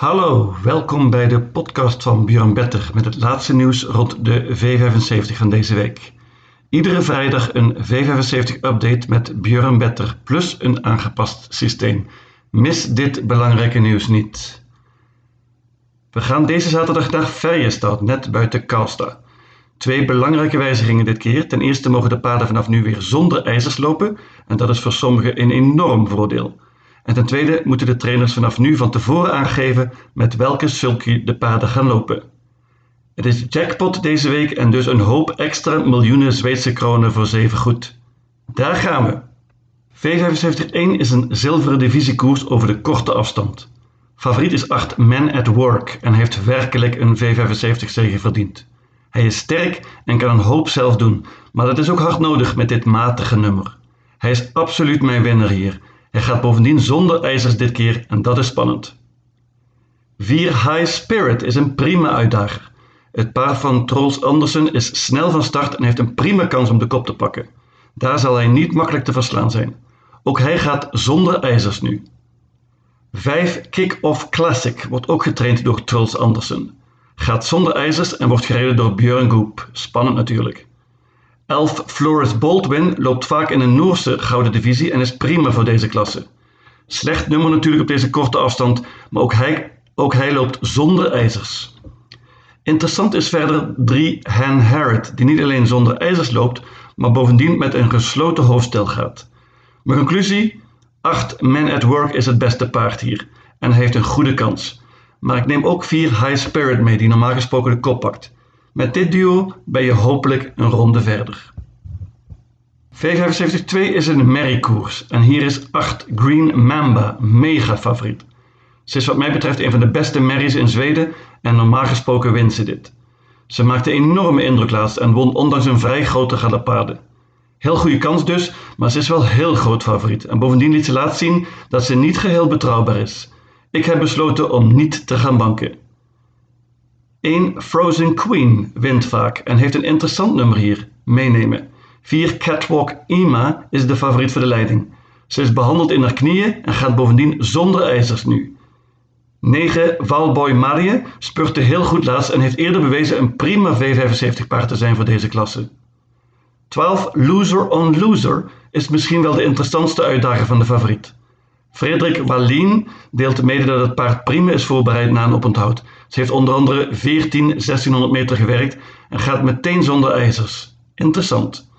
Hallo, welkom bij de podcast van Björn Better met het laatste nieuws rond de V75 van deze week. Iedere vrijdag een V75-update met Björn Better plus een aangepast systeem. Mis dit belangrijke nieuws niet. We gaan deze zaterdag naar Ferjestad, net buiten Karlstad. Twee belangrijke wijzigingen dit keer. Ten eerste mogen de paden vanaf nu weer zonder ijzers lopen en dat is voor sommigen een enorm voordeel. En ten tweede moeten de trainers vanaf nu van tevoren aangeven met welke sulky de paden gaan lopen. Het is jackpot deze week en dus een hoop extra miljoenen Zweedse kronen voor zeven goed. Daar gaan we. V75-1 is een zilveren divisiekoers over de korte afstand. Favoriet is 8 Man at Work en heeft werkelijk een V75-zege verdiend. Hij is sterk en kan een hoop zelf doen, maar dat is ook hard nodig met dit matige nummer. Hij is absoluut mijn winnaar hier hij gaat bovendien zonder ijzers dit keer en dat is spannend. 4 High Spirit is een prima uitdager. Het paar van Trolls Andersen is snel van start en heeft een prima kans om de kop te pakken. Daar zal hij niet makkelijk te verslaan zijn. Ook hij gaat zonder ijzers nu. 5 Kick-Off Classic wordt ook getraind door Trolls Andersen. Gaat zonder ijzers en wordt gereden door Björn Goop. Spannend natuurlijk. Elf Floris Baldwin loopt vaak in een Noorse gouden divisie en is prima voor deze klasse. Slecht nummer natuurlijk op deze korte afstand, maar ook hij, ook hij loopt zonder ijzers. Interessant is verder 3 Han Harrod, die niet alleen zonder ijzers loopt, maar bovendien met een gesloten hoofdstel gaat. Mijn conclusie: 8 Men at Work is het beste paard hier en heeft een goede kans. Maar ik neem ook 4 High Spirit mee, die normaal gesproken de kop pakt. Met dit duo ben je hopelijk een ronde verder. V75-2 is een merriekoers en hier is 8 Green Mamba mega favoriet. Ze is wat mij betreft een van de beste merries in Zweden en normaal gesproken wint ze dit. Ze maakte enorme indruk laatst en won ondanks een vrij grote galopade. Heel goede kans dus, maar ze is wel heel groot favoriet en bovendien liet ze laten zien dat ze niet geheel betrouwbaar is. Ik heb besloten om niet te gaan banken. 1 Frozen Queen wint vaak en heeft een interessant nummer hier. Meenemen. 4 Catwalk Ima is de favoriet voor de leiding. Ze is behandeld in haar knieën en gaat bovendien zonder ijzers nu. 9 Valboy Marie spurte heel goed laatst en heeft eerder bewezen een prima V75 paard te zijn voor deze klasse. 12 Loser on Loser is misschien wel de interessantste uitdager van de favoriet. Frederik Wallien deelt mede dat het paard prima is voorbereid na een oponthoud. Ze heeft onder andere 14 1600 meter gewerkt en gaat meteen zonder ijzers. Interessant.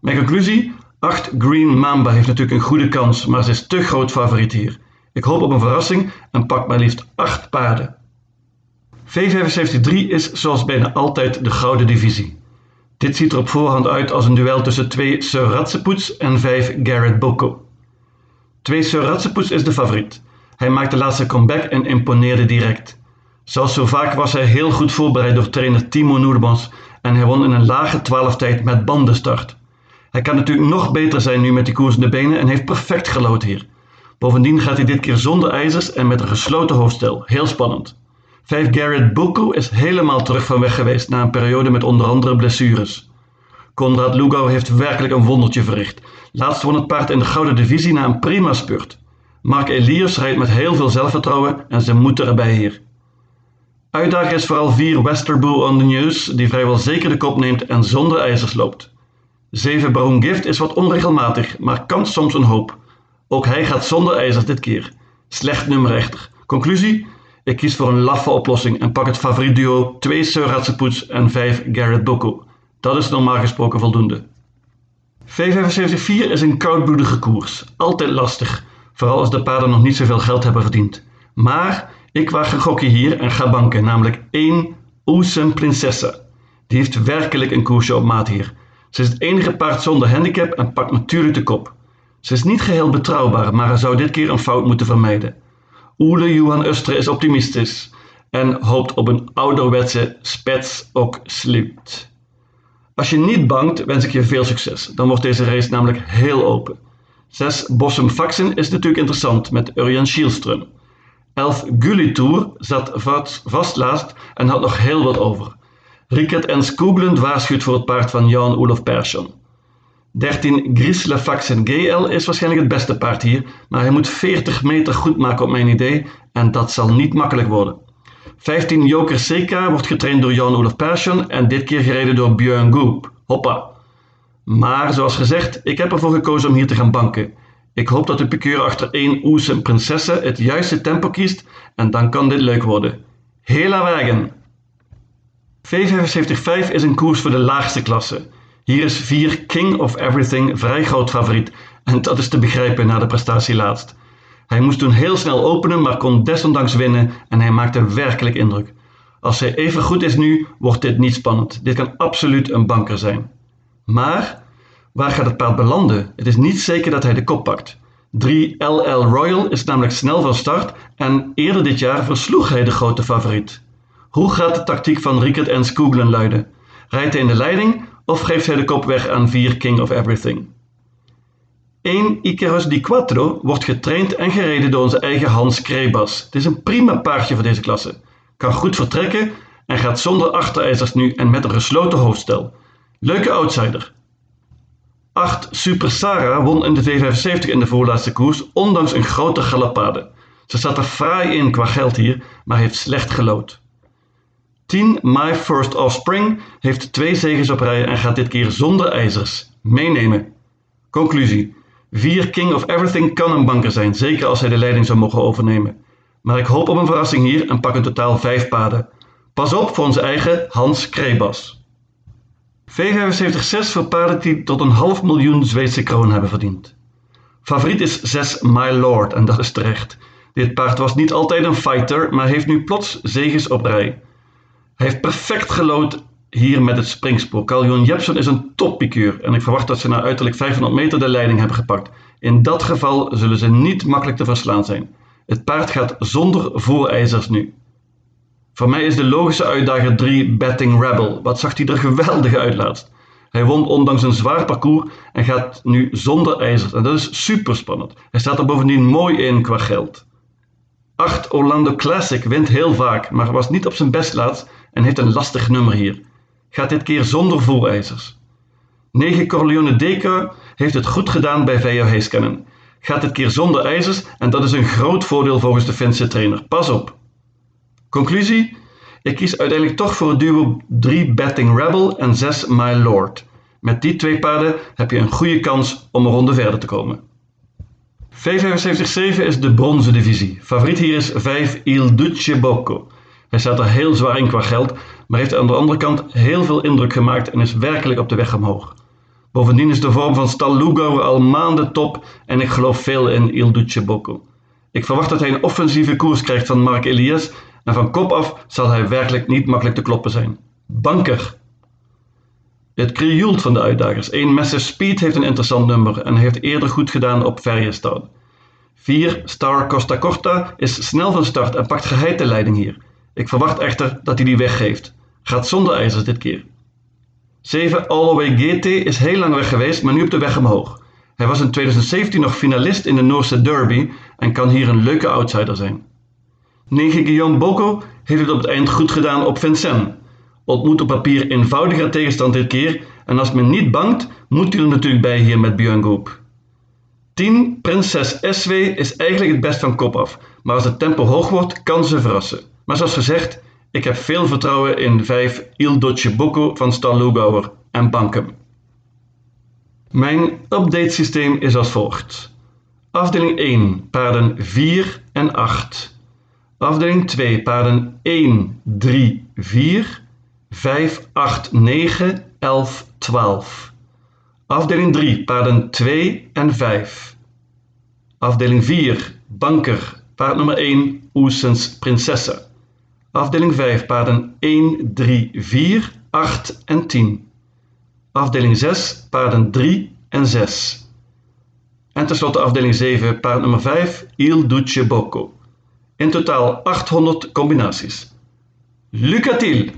Mijn conclusie? 8 Green Mamba heeft natuurlijk een goede kans, maar ze is te groot favoriet hier. Ik hoop op een verrassing en pak maar liefst 8 paarden. V75-3 is zoals bijna altijd de gouden divisie. Dit ziet er op voorhand uit als een duel tussen twee Sir Ratsepoets en 5 Garrett Boko. 2 Sir Ratsepoets is de favoriet. Hij maakte de laatste comeback en imponeerde direct. Zoals zo vaak was hij heel goed voorbereid door trainer Timo Noerbans en hij won in een lage 12 tijd met bandenstart. Hij kan natuurlijk nog beter zijn nu met die koers in de benen en heeft perfect gelood hier. Bovendien gaat hij dit keer zonder ijzers en met een gesloten hoofdstel. Heel spannend. 5 Garrett Bucco is helemaal terug van weg geweest na een periode met onder andere blessures. Konrad Lugau heeft werkelijk een wondertje verricht. Laatst won het paard in de gouden divisie na een prima spurt. Mark Elias rijdt met heel veel zelfvertrouwen en ze moeten erbij hier. Uitdager is vooral 4 Westerboel on the News, die vrijwel zeker de kop neemt en zonder ijzers loopt. 7 Baron Gift is wat onregelmatig, maar kan soms een hoop. Ook hij gaat zonder ijzers dit keer. Slecht nummer echter. Conclusie? Ik kies voor een laffe oplossing en pak het favoriet duo 2 Sir Ratsepoets en 5 Garrett Boko. Dat is normaal gesproken voldoende. V75-4 is een koudbloedige koers. Altijd lastig, vooral als de paarden nog niet zoveel geld hebben verdiend. Maar ik waag een gokje hier en ga banken, namelijk 1 Oesem Prinsessa. Die heeft werkelijk een koersje op maat hier. Ze is het enige paard zonder handicap en pakt natuurlijk de kop. Ze is niet geheel betrouwbaar, maar zou dit keer een fout moeten vermijden. Oele Johan Ustre is optimistisch en hoopt op een ouderwetse spets ook sluit. Als je niet bangt, wens ik je veel succes. Dan wordt deze race namelijk heel open. 6 Bossum Faxen is natuurlijk interessant met Urjan Schielström. 11 Gullitour zat vast laatst en had nog heel wat over. Rickert en Skoglund waarschuwt voor het paard van Jan Olof Persson. 13 Grislefaxen GL is waarschijnlijk het beste paard hier, maar hij moet 40 meter goed maken op mijn idee en dat zal niet makkelijk worden. 15 Joker CK wordt getraind door Jan-Olaf Persson en dit keer gereden door Björn Goop. Hoppa! Maar zoals gezegd, ik heb ervoor gekozen om hier te gaan banken. Ik hoop dat de piqueur achter één Oese Prinsesse het juiste tempo kiest en dan kan dit leuk worden. Hela wagen! V75 is een koers voor de laagste klasse. Hier is 4 King of Everything vrij groot favoriet en dat is te begrijpen na de prestatie laatst. Hij moest toen heel snel openen, maar kon desondanks winnen en hij maakte werkelijk indruk. Als hij even goed is nu, wordt dit niet spannend. Dit kan absoluut een banker zijn. Maar waar gaat het paard belanden? Het is niet zeker dat hij de kop pakt. 3 LL Royal is namelijk snel van start en eerder dit jaar versloeg hij de grote favoriet. Hoe gaat de tactiek van Rickert en Skooglen luiden? Rijdt hij in de leiding of geeft hij de kop weg aan 4 King of Everything? 1 Icarus di Quattro wordt getraind en gereden door onze eigen Hans Krebas. Het is een prima paardje voor deze klasse. Kan goed vertrekken en gaat zonder achterijzers nu en met een gesloten hoofdstel. Leuke outsider. 8 Super Sarah won in de V75 in de voorlaatste koers, ondanks een grote galopade. Ze zat er fraai in qua geld hier, maar heeft slecht gelood. 10 My First Offspring heeft twee zegens op rij en gaat dit keer zonder ijzers. Meenemen. Conclusie. 4 King of Everything kan een banker zijn, zeker als hij de leiding zou mogen overnemen. Maar ik hoop op een verrassing hier en pak in totaal 5 paden. Pas op voor onze eigen Hans Krebas. V75-6 voor paarden die tot een half miljoen Zweedse kroon hebben verdiend. Favoriet is 6 My Lord en dat is terecht. Dit paard was niet altijd een fighter, maar heeft nu plots zegens op rij. Hij heeft perfect gelood hier met het springspoor. Carl Jepsen is een toppikuur en ik verwacht dat ze na uiterlijk 500 meter de leiding hebben gepakt. In dat geval zullen ze niet makkelijk te verslaan zijn. Het paard gaat zonder voorijzers nu. Voor mij is de logische uitdager 3 Betting Rebel. Wat zag hij er geweldig uit laatst. Hij won ondanks een zwaar parcours en gaat nu zonder ijzers. En dat is super spannend. Hij staat er bovendien mooi in qua geld. 8 Orlando Classic wint heel vaak, maar was niet op zijn best laatst en heeft een lastig nummer hier. Gaat dit keer zonder voorijzers. 9 Corleone Deca heeft het goed gedaan bij Vejo Heeskennen. Gaat dit keer zonder ijzers en dat is een groot voordeel volgens de Finse trainer. Pas op! Conclusie? Ik kies uiteindelijk toch voor het duo 3 Betting Rebel en 6 My Lord. Met die twee paarden heb je een goede kans om een ronde verder te komen. V75-7 is de bronzen divisie. Favoriet hier is 5 Il Duce Bocco. Hij staat er heel zwaar in qua geld, maar heeft aan de andere kant heel veel indruk gemaakt en is werkelijk op de weg omhoog. Bovendien is de vorm van Stal al maanden top en ik geloof veel in Il Duce Bocco. Ik verwacht dat hij een offensieve koers krijgt van Mark Elias en van kop af zal hij werkelijk niet makkelijk te kloppen zijn. Banker. Het krioelt van de uitdagers. 1 Messer Speed heeft een interessant nummer en heeft eerder goed gedaan op Ferjestad. 4 Star Costa Corta is snel van start en pakt geheid de leiding hier. Ik verwacht echter dat hij die weggeeft. Gaat zonder ijzers dit keer. 7 Alloway GT is heel lang weg geweest, maar nu op de weg omhoog. Hij was in 2017 nog finalist in de Noorse Derby en kan hier een leuke outsider zijn. 9 Guillaume Bocco heeft het op het eind goed gedaan op Vincennes. Ontmoet op papier eenvoudiger tegenstand dit keer en als men niet bangt, moet hij er natuurlijk bij hier met Björn Goop. 10 Prinses SW is eigenlijk het best van kop af, maar als het tempo hoog wordt, kan ze verrassen. Maar zoals gezegd, ik heb veel vertrouwen in 5 Il Dolce Bocco van Stan Lugauer en Bankem. Mijn update systeem is als volgt. Afdeling 1, paarden 4 en 8. Afdeling 2, paarden 1, 3, 4, 5, 8, 9, 11, 12. Afdeling 3, paarden 2 en 5. Afdeling 4, banker, paard nummer 1, Oesens Prinsesse. Afdeling 5, paarden 1, 3, 4, 8 en 10. Afdeling 6, paarden 3 en 6. En tenslotte afdeling 7, paard nummer 5, Il Duce Bocco. In totaal 800 combinaties. Lucatil!